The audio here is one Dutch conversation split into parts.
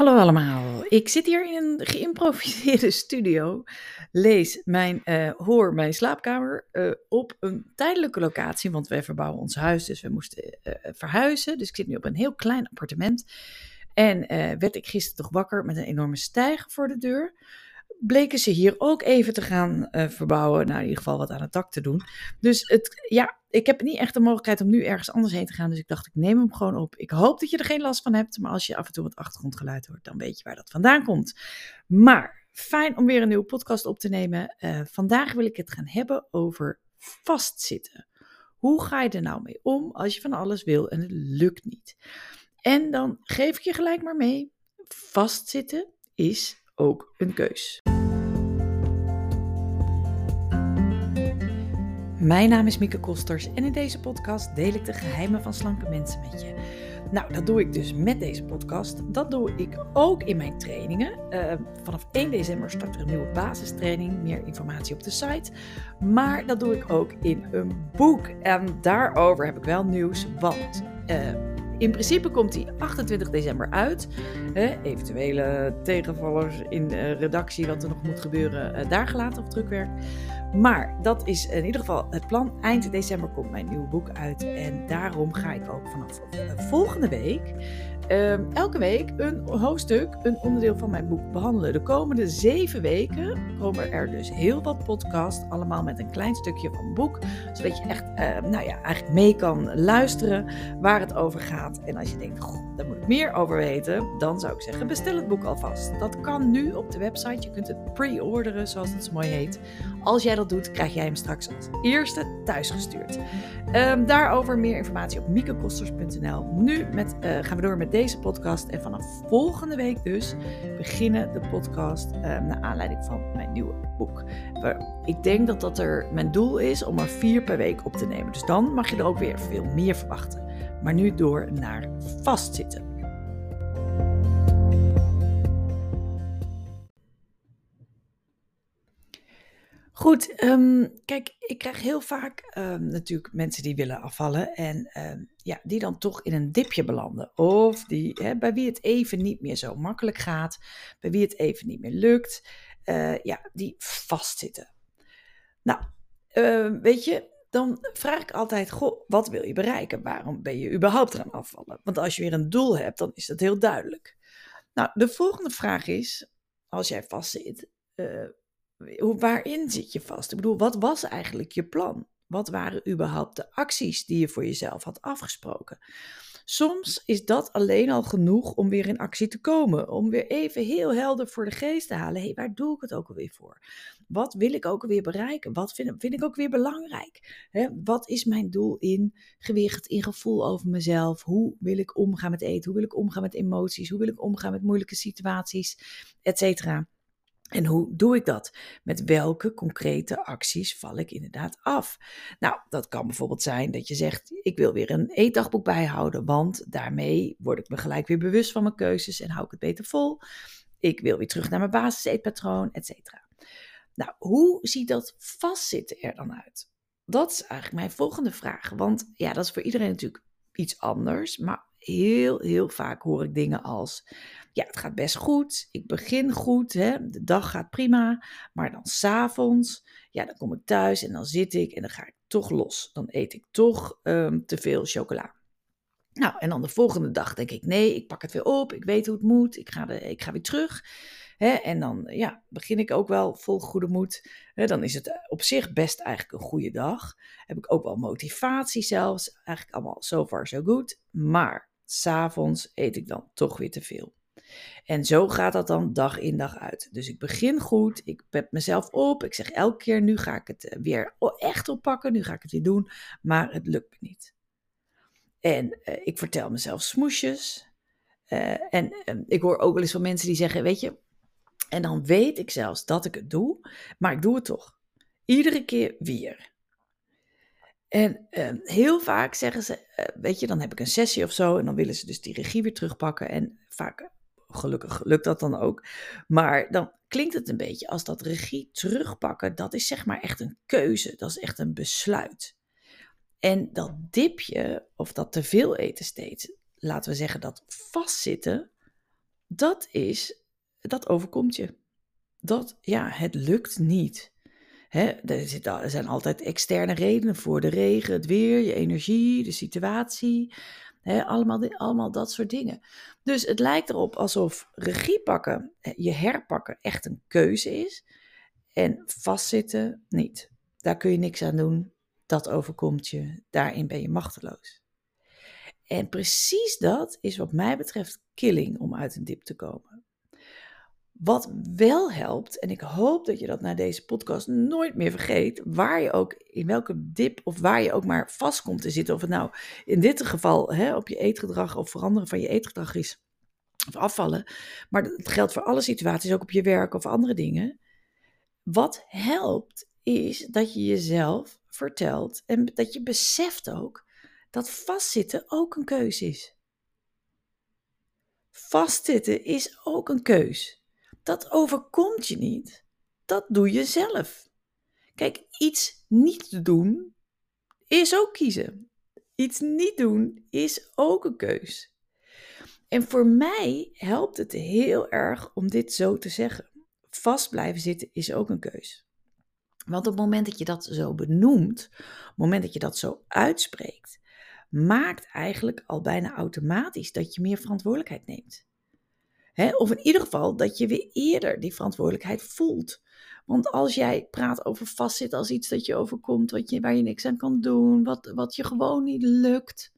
Hallo allemaal, ik zit hier in een geïmproviseerde studio, lees mijn, uh, hoor mijn slaapkamer uh, op een tijdelijke locatie, want wij verbouwen ons huis, dus we moesten uh, verhuizen. Dus ik zit nu op een heel klein appartement. En werd ik gisteren toch wakker met een enorme stijger voor de deur bleken ze hier ook even te gaan uh, verbouwen. Nou, in ieder geval wat aan het dak te doen. Dus het, ja, ik heb niet echt de mogelijkheid om nu ergens anders heen te gaan. Dus ik dacht, ik neem hem gewoon op. Ik hoop dat je er geen last van hebt. Maar als je af en toe wat achtergrondgeluid hoort, dan weet je waar dat vandaan komt. Maar fijn om weer een nieuwe podcast op te nemen. Uh, vandaag wil ik het gaan hebben over vastzitten. Hoe ga je er nou mee om als je van alles wil en het lukt niet? En dan geef ik je gelijk maar mee. Vastzitten is ook een keus. Mijn naam is Mieke Kosters en in deze podcast deel ik de geheimen van slanke mensen met je. Nou, dat doe ik dus met deze podcast. Dat doe ik ook in mijn trainingen. Uh, vanaf 1 december start er een nieuwe basistraining. Meer informatie op de site. Maar dat doe ik ook in een boek. En daarover heb ik wel nieuws. Want uh, in principe komt die 28 december uit. eventuele tegenvallers in de redactie, wat er nog moet gebeuren, eh, daar gelaten of drukwerk. Maar dat is in ieder geval het plan. Eind december komt mijn nieuwe boek uit. En daarom ga ik ook vanaf eh, volgende week Ehm, elke week een hoofdstuk, een onderdeel van mijn boek behandelen. De komende zeven weken komen er dus heel wat podcasts, allemaal met een klein stukje van boek, zodat je echt, uh, nou ja, eigenlijk mee kan luisteren waar het over gaat. En als je denkt, goh, daar moet meer over weten, dan zou ik zeggen, bestel het boek alvast. Dat kan nu op de website. Je kunt het pre-orderen, zoals het zo mooi heet. Als jij dat doet, krijg jij hem straks als eerste thuisgestuurd. Um, daarover meer informatie op miekekosters.nl. Nu met, uh, gaan we door met deze podcast. En vanaf volgende week dus beginnen de podcast uh, naar aanleiding van mijn nieuwe boek. Ik denk dat dat er mijn doel is om er vier per week op te nemen. Dus dan mag je er ook weer veel meer verwachten. Maar nu door naar vastzitten. Goed, um, kijk, ik krijg heel vaak um, natuurlijk mensen die willen afvallen en um, ja, die dan toch in een dipje belanden. Of die, hè, bij wie het even niet meer zo makkelijk gaat, bij wie het even niet meer lukt, uh, ja, die vastzitten. Nou, weet je, dan vraag ik altijd, goh, wat wil je bereiken? Waarom ben je überhaupt gaan afvallen? Want als je weer een doel hebt, dan is dat heel duidelijk. Nou, de volgende vraag is, als jij vastzit, uh, waarin zit je vast? Ik bedoel, wat was eigenlijk je plan? Wat waren überhaupt de acties die je voor jezelf had afgesproken? Soms is dat alleen al genoeg om weer in actie te komen. Om weer even heel helder voor de geest te halen. Hé, waar doe ik het ook alweer voor? Wat wil ik ook alweer bereiken? Wat vind, vind ik ook weer belangrijk? wat is mijn doel in gewicht, in gevoel over mezelf? Hoe wil ik omgaan met eten? Hoe wil ik omgaan met emoties? Hoe wil ik omgaan met moeilijke situaties? Etcetera. En hoe doe ik dat? Met welke concrete acties val ik inderdaad af? Nou, dat kan bijvoorbeeld zijn dat je zegt: Ik wil weer een eetdagboek bijhouden, want daarmee word ik me gelijk weer bewust van mijn keuzes en hou ik het beter vol. Ik wil weer terug naar mijn basiseetpatroon, et cetera. Nou, hoe ziet dat vastzitten er dan uit? Dat is eigenlijk mijn volgende vraag. Want ja, dat is voor iedereen natuurlijk iets anders. Maar heel, heel vaak hoor ik dingen als: ja, het gaat best goed. Ik begin goed. Hè? De dag gaat prima. Maar dan s'avonds, ja, dan kom ik thuis en dan zit ik en dan ga ik toch los. Dan eet ik toch um, te veel chocola. Nou, en dan de volgende dag denk ik: nee, ik pak het weer op. Ik weet hoe het moet. Ik ga, de, ik ga weer terug. Hè? En dan ja, begin ik ook wel vol goede moed. Hè? Dan is het op zich best eigenlijk een goede dag. Heb ik ook wel motivatie zelfs. Eigenlijk allemaal so far so good. Maar s'avonds eet ik dan toch weer te veel. En zo gaat dat dan dag in dag uit. Dus ik begin goed, ik pep mezelf op, ik zeg elke keer nu ga ik het eh, weer echt oppakken, nu ga ik het weer doen, maar het lukt me niet. En uh, ik vertel mezelf smoesjes. Uh, en ik hoor ook wel eens van mensen die zeggen, weet je, en dan weet ik zelfs dat ik het doe, maar ik doe het toch. Iedere keer weer. En uh, heel vaak zeggen ze, uh, weet je, dan heb ik een sessie of zo en dan willen ze dus die regie weer terugpakken. En vaak, gelukkig lukt dat dan ook. Maar dan klinkt het een beetje als dat regie terugpakken, dat is zeg maar echt een keuze, dat is echt een besluit. En dat dipje, of dat te veel eten steeds, laten we zeggen dat vastzitten, dat is, dat overkomt je. Dat, ja, het lukt niet. Hè, er, er zijn altijd externe redenen voor. De regen, het weer, je energie, de situatie. Allemaal, allemaal dat soort dingen. Dus het lijkt erop alsof regie pakken, je herpakken, echt een keuze is. En vastzitten niet. Daar kun je niks aan doen. Dat overkomt je. Daarin ben je machteloos. En precies dat is wat mij betreft killing om uit een dip te komen. Wat wel helpt, en ik hoop dat je dat na deze podcast nooit meer vergeet, waar je ook, in welke dip of waar je ook maar vast komt te zitten, of het nou in dit geval hè, op je eetgedrag of veranderen van je eetgedrag is, of afvallen, maar het geldt voor alle situaties, ook op je werk of andere dingen. Wat helpt is dat je jezelf vertelt en dat je beseft ook dat vastzitten ook een keus is. Vastzitten is ook een keus. Dat overkomt je niet. Dat doe je zelf. Kijk, iets niet doen is ook kiezen. Iets niet doen is ook een keus. En voor mij helpt het heel erg om dit zo te zeggen. Vast blijven zitten is ook een keus. Want op het moment dat je dat zo benoemt, op het moment dat je dat zo uitspreekt, maakt eigenlijk al bijna automatisch dat je meer verantwoordelijkheid neemt. Of in ieder geval dat je weer eerder die verantwoordelijkheid voelt. Want als jij praat over vastzitten als iets dat je overkomt, wat je, waar je niks aan kan doen, wat, wat je gewoon niet lukt,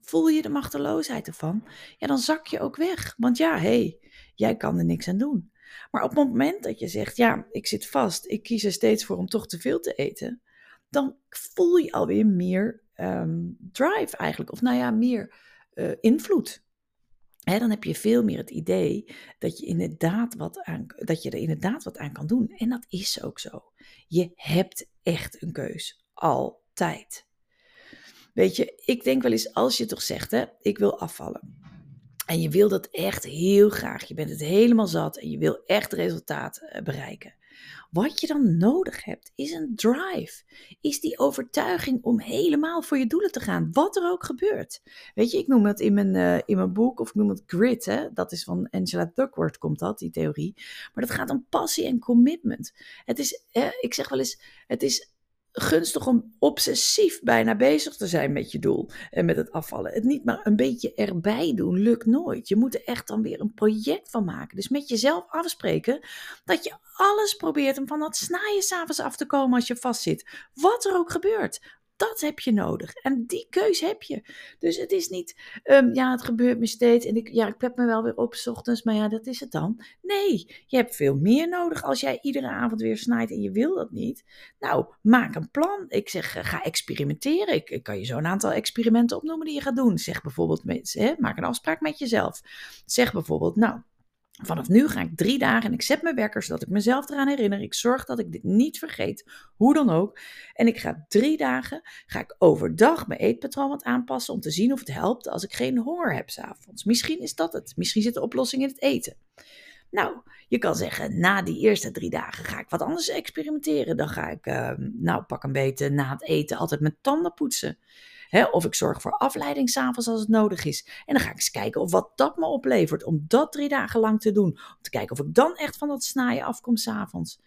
voel je de machteloosheid ervan, ja, dan zak je ook weg. Want ja, hé, hey, jij kan er niks aan doen. Maar op het moment dat je zegt, ja, ik zit vast, ik kies er steeds voor om toch te veel te eten, dan voel je alweer meer Ehm, drive eigenlijk. Of nou ja, meer uh, invloed. Dan heb je veel meer het idee dat je, inderdaad wat aan, dat je er inderdaad wat aan kan doen. En dat is ook zo. Je hebt echt een keus. Altijd. Weet je, ik denk wel eens als je toch zegt, hè, ik wil afvallen. En je wil dat echt heel graag. Je bent het helemaal zat en je wil echt resultaat eh, bereiken. Wat je dan nodig hebt, is een drive. Is die overtuiging om helemaal voor je doelen te gaan, wat er ook gebeurt. Weet je, ik noem het in mijn, uh, in mijn boek, of ik noem het grit, hè? dat is van Angela Duckworth, komt dat, die theorie. Maar dat gaat om passie en commitment. Het is, ik zeg wel eens, het is gunstig om obsessief bijna bezig te zijn met je doel en met het afvallen. Het niet maar een beetje erbij doen lukt nooit. Je moet er echt dan weer een project van maken. Dus met jezelf afspreken dat je alles probeert om van dat snaaien s'avonds af te komen als je vastzit. Wat er ook gebeurt. Dat heb je nodig. En die keus heb je. Dus het is niet, um, ja, het gebeurt me steeds. En ik, ja, ik me wel weer op s ochtends, maar ja, dat is het dan. Nee, je hebt veel meer nodig als jij iedere avond weer snijdt en je wil dat niet. Nou, maak een plan. Ik zeg, eh, ga experimenteren. Ik, ik kan je zo een aantal experimenten opnoemen die je gaat doen. Zeg bijvoorbeeld, hè, maak een afspraak met jezelf. Zeg bijvoorbeeld, nou, Vanaf nu ga ik drie dagen en ik zet mijn wekker zodat ik mezelf eraan herinner. Ik zorg dat ik dit niet vergeet, hoe dan ook. En ik ga drie dagen, ga ik overdag mijn eetpatroon wat aanpassen om te zien of het helpt als ik geen honger heb s'avonds. Misschien is dat het. Misschien zit de oplossing in het eten. Nou, je kan zeggen, na die eerste drie dagen ga ik wat anders experimenteren. Dan ga ik, uh, nou pak een beetje na het eten altijd mijn tanden poetsen of ik zorg voor afleiding s'avonds als het nodig is. En dan ga ik eens kijken of wat dat me oplevert om dat drie dagen lang te doen. Om te kijken of ik dan echt van dat snaaien afkom s'avonds.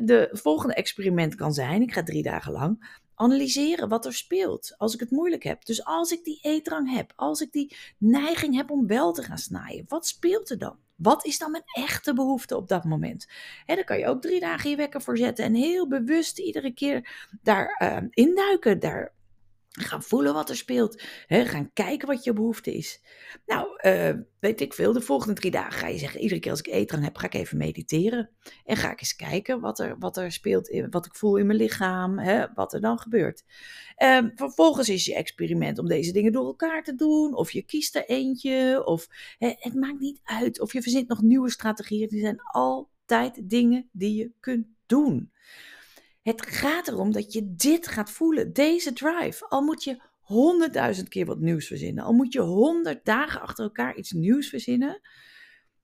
De volgende experiment kan zijn, ik ga drie dagen lang analyseren wat er speelt als ik het moeilijk heb. Dus als ik die eetdrang heb, als ik die neiging heb om wel te gaan snijden, wat speelt er dan? Wat is dan mijn echte behoefte op dat moment? He, daar kan je ook drie dagen je wekker voor zetten en heel bewust iedere keer daar uh, induiken, daar Gaan voelen wat er speelt. Hè? Gaan kijken wat je behoefte is. Nou, uh, weet ik veel. De volgende drie dagen ga je zeggen: iedere keer als ik eten heb, ga ik even mediteren. En ga ik eens kijken wat er, wat er speelt, wat ik voel in mijn lichaam, wat er dan gebeurt. Uh, vervolgens is je experiment om deze dingen door elkaar te doen. Of je kiest er eentje. Of het maakt niet uit. Of je verzint nog nieuwe strategieën. Die zijn altijd dingen die je kunt doen. Het gaat erom dat je dit gaat voelen, deze drive. Al moet je honderdduizend keer wat nieuws verzinnen, al moet je honderd dagen achter elkaar iets nieuws verzinnen.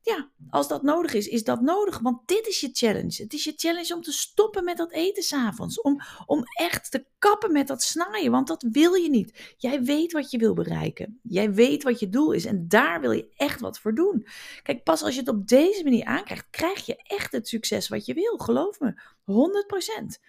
Ja, als dat nodig is, is dat nodig. Want dit is je challenge. Het is je challenge om te stoppen met dat eten s'avonds. Om, om echt te kappen met dat snaaien. Want dat wil je niet. Jij weet wat je wil bereiken. Jij weet wat je doel is. En daar wil je echt wat voor doen. Kijk, pas als je het op deze manier aankrijgt, krijg je echt het succes wat je wil. Geloof me. 100%.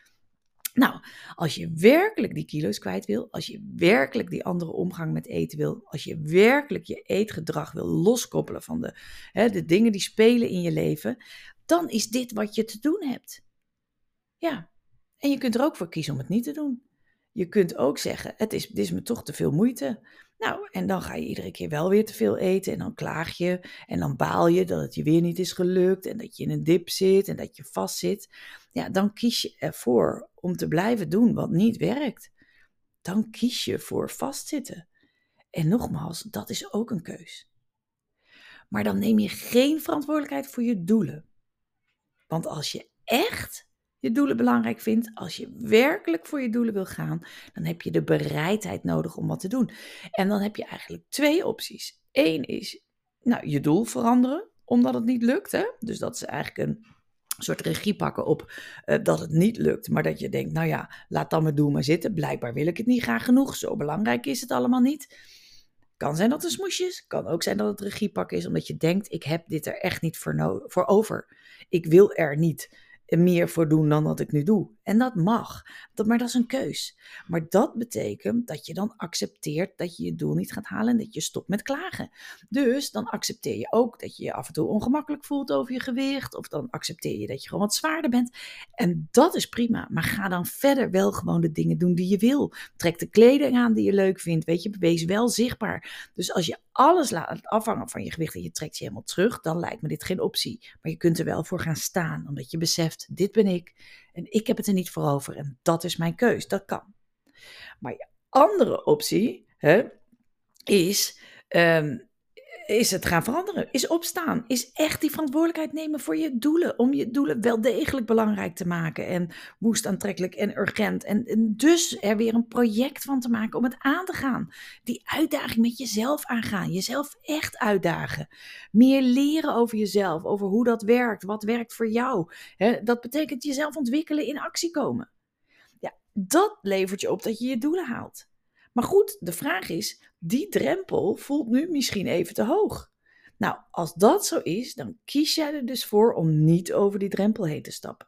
Nou, als je werkelijk die kilo's kwijt wil, als je werkelijk die andere omgang met eten wil, als je werkelijk je eetgedrag wil loskoppelen van de, hè, de dingen die spelen in je leven, dan is dit wat je te doen hebt. Ja, en je kunt er ook voor kiezen om het niet te doen. Je kunt ook zeggen, het is, is me toch te veel moeite. Nou, en dan ga je iedere keer wel weer te veel eten en dan klaag je en dan baal je dat het je weer niet is gelukt en dat je in een dip zit en dat je vast zit. Ja, dan kies je ervoor om te blijven doen wat niet werkt. Dan kies je voor vastzitten. En nogmaals, dat is ook een keus. Maar dan neem je geen verantwoordelijkheid voor je doelen. Want als je echt je doelen belangrijk vindt, als je werkelijk voor je doelen wil gaan, dan heb je de bereidheid nodig om wat te doen. En dan heb je eigenlijk twee opties. Eén is nou, je doel veranderen, omdat het niet lukt. Hè? Dus dat is eigenlijk een soort regie pakken op uh, dat het niet lukt. Maar dat je denkt, nou ja, laat dan mijn doel maar zitten. Blijkbaar wil ik het niet graag genoeg. Zo belangrijk is het allemaal niet. Kan zijn dat het een smoesje is. Kan ook zijn dat het regie pakken is. Omdat je denkt, ik heb dit er echt niet voor, voor over. Ik wil er niet meer voor doen dan dat ik nu doe. En dat mag, dat, maar dat is een keus. Maar dat betekent dat je dan accepteert dat je je doel niet gaat halen en dat je stopt met klagen. Dus dan accepteer je ook dat je je af en toe ongemakkelijk voelt over je gewicht, of dan accepteer je dat je gewoon wat zwaarder bent. En dat is prima, maar ga dan verder wel gewoon de dingen doen die je wil. Trek de kleding aan die je leuk vindt, weet je, wees wel zichtbaar. Dus als je alles laat afhangen van je gewicht en je trekt je helemaal terug, dan lijkt me dit geen optie. Maar je kunt er wel voor gaan staan, omdat je beseft, dit ben ik en ik heb het er niet voor over en dat is mijn keus. Dat kan. Maar je andere optie hè, is um, is het gaan veranderen, is opstaan, is echt die verantwoordelijkheid nemen voor je doelen, om je doelen wel degelijk belangrijk te maken en woest aantrekkelijk en urgent en, dus er weer een project van te maken om het aan te gaan. Die uitdaging met jezelf aangaan, jezelf echt uitdagen, meer leren over jezelf, over hoe dat werkt, wat werkt voor jou. dat betekent jezelf ontwikkelen, in actie komen. Ja, dat levert je op dat je je doelen haalt. Maar goed, de vraag is, die drempel voelt nu misschien even te hoog. Nou, als dat zo is, dan kies jij er dus voor om niet over die drempel heen te stappen.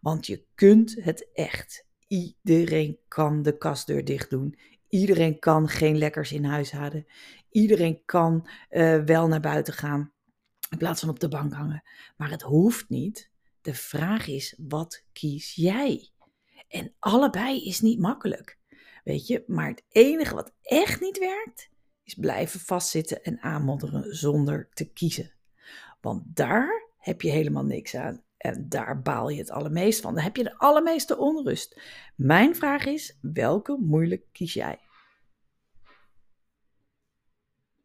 Want je kunt het echt. Iedereen kan de kastdeur dicht doen. Iedereen kan geen lekkers in huis houden. Iedereen kan uh, wel naar buiten gaan in plaats van op de bank hangen. Maar het hoeft niet. De vraag is, wat kies jij? En allebei is niet makkelijk. Weet je, maar het enige wat echt niet werkt, is blijven vastzitten en aanmodderen zonder te kiezen. Want daar heb je helemaal niks aan. En daar baal je het allermeest van. Dan heb je de allermeeste onrust. Mijn vraag is: welke moeilijk kies jij?